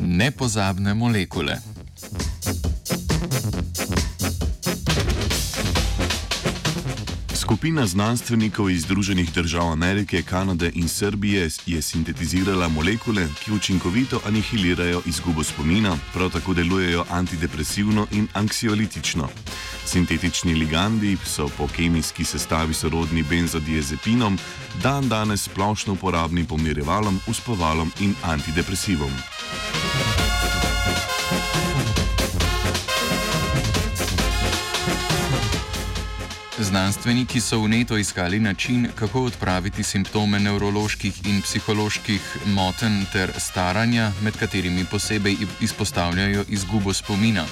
Nepozabne molekule. Skupina znanstvenikov iz Združenih držav Amerike, Kanade in Srbije je sintetizirala molekule, ki učinkovito anihilirajo izgubo spomina, prav tako delujejo antidepresivno in anksiolitično. Sintetični ligandi so po kemijski sestavi sorodni benzodiazepinom, dan danes splošno uporabni pomirjevalom, uspavalom in antidepresivom. Znanstveniki so v neto iskali način, kako odpraviti simptome nevroloških in psiholoških motenj ter staranja, med katerimi posebej izpostavljajo izgubo spomina.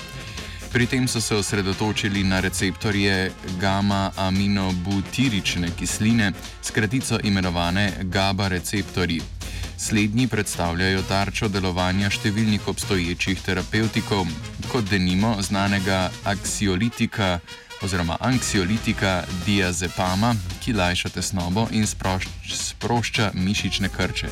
Pri tem so se osredotočili na receptorje gamma-aminobutirične kisline, skratico imenovane GABA receptorji. Slednji predstavljajo tarčo delovanja številnih obstoječih terapevtikov, kot denimo znanega aksiolitika oziroma anksiolitika diazepama, ki lajša tesnobo in sprošč, sprošča mišične krče.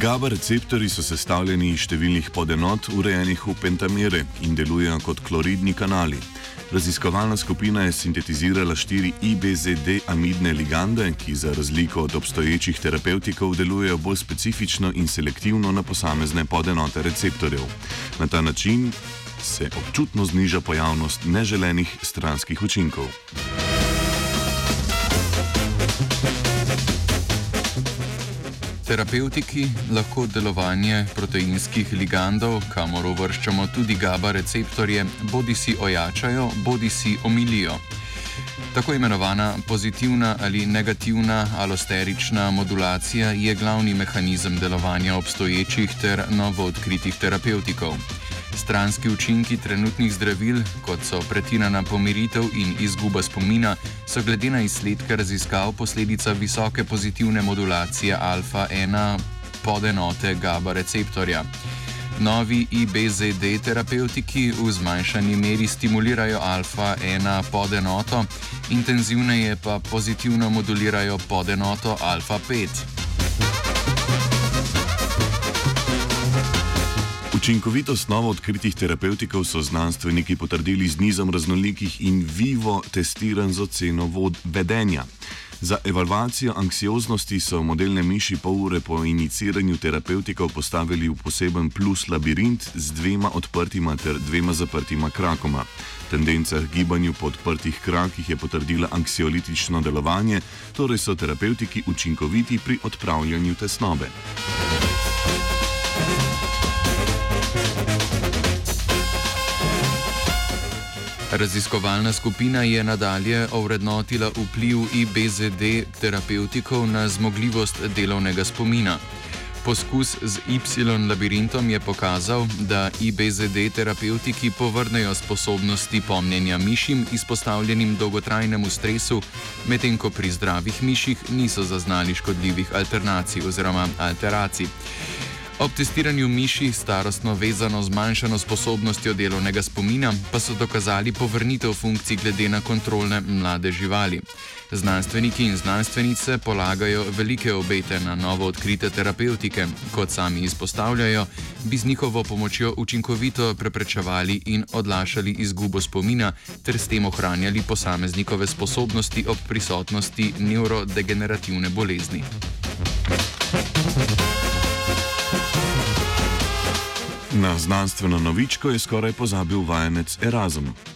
GABA receptori so sestavljeni iz številnih podenot, urejenih v pentamere in delujejo kot kloridni kanali. Raziskovalna skupina je sintetizirala štiri IBZD amidne ligande, ki za razliko od obstoječih terapevtikov delujejo bolj specifično in selektivno na posamezne podenote receptorjev. Na ta način se občutno zniža pojavnost neželenih stranskih učinkov. Terapeutiki lahko delovanje proteinskih ligandov, kamor uvrščamo tudi GABA receptorje, bodi si ojačajo, bodi si omilijo. Tako imenovana pozitivna ali negativna alosterična modulacija je glavni mehanizem delovanja obstoječih ter novo odkritih terapevtikov. Stranski učinki trenutnih zdravil, kot so pretirana pomiritev in izguba spomina, so glede na izsledke raziskav posledica visoke pozitivne modulacije alfa-1 podenote GABA receptorja. Novi IBZD terapeutiki v zmanjšani meri stimulirajo alfa-1 podenoto, intenzivneje pa pozitivno modulirajo podenoto alfa-5. Učinkovitost novo odkritih terapevtikov so znanstveniki potrdili z nizom raznolikih in vivo testiran z oceno vedenja. Za evalvacijo anksioznosti so modelne miši pol ure po iniciranju terapevtikov postavili v poseben plus labirint z dvema odprtima ter dvema zaprtima krakoma. Tendenca k gibanju po odprtih krakih je potrdila anksiolitično delovanje, torej so terapevtiki učinkoviti pri odpravljanju tesnobe. Raziskovalna skupina je nadalje ovrednotila vpliv IBZD terapevtikov na zmogljivost delovnega spomina. Poskus z Y labirintom je pokazal, da IBZD terapevtiki povrnejo sposobnosti pomnjenja mišim izpostavljenim dolgotrajnemu stresu, medtem ko pri zdravih miših niso zaznali škodljivih alternacij oziroma alteracij. Ob testiranju miši starostno vezano zmanjšano sposobnostjo delovnega spomina pa so dokazali povrnitev funkcij glede na kontrolne mlade živali. Znanstveniki in znanstvenice polagajo velike obete na novo odkrite terapeutike, kot sami izpostavljajo, bi z njihovo pomočjo učinkovito preprečevali in odlašali izgubo spomina ter s tem ohranjali posameznikove sposobnosti ob prisotnosti nevrodegenerativne bolezni. Na znanstveno novičko je skoraj pozabil vajenec Erasmus.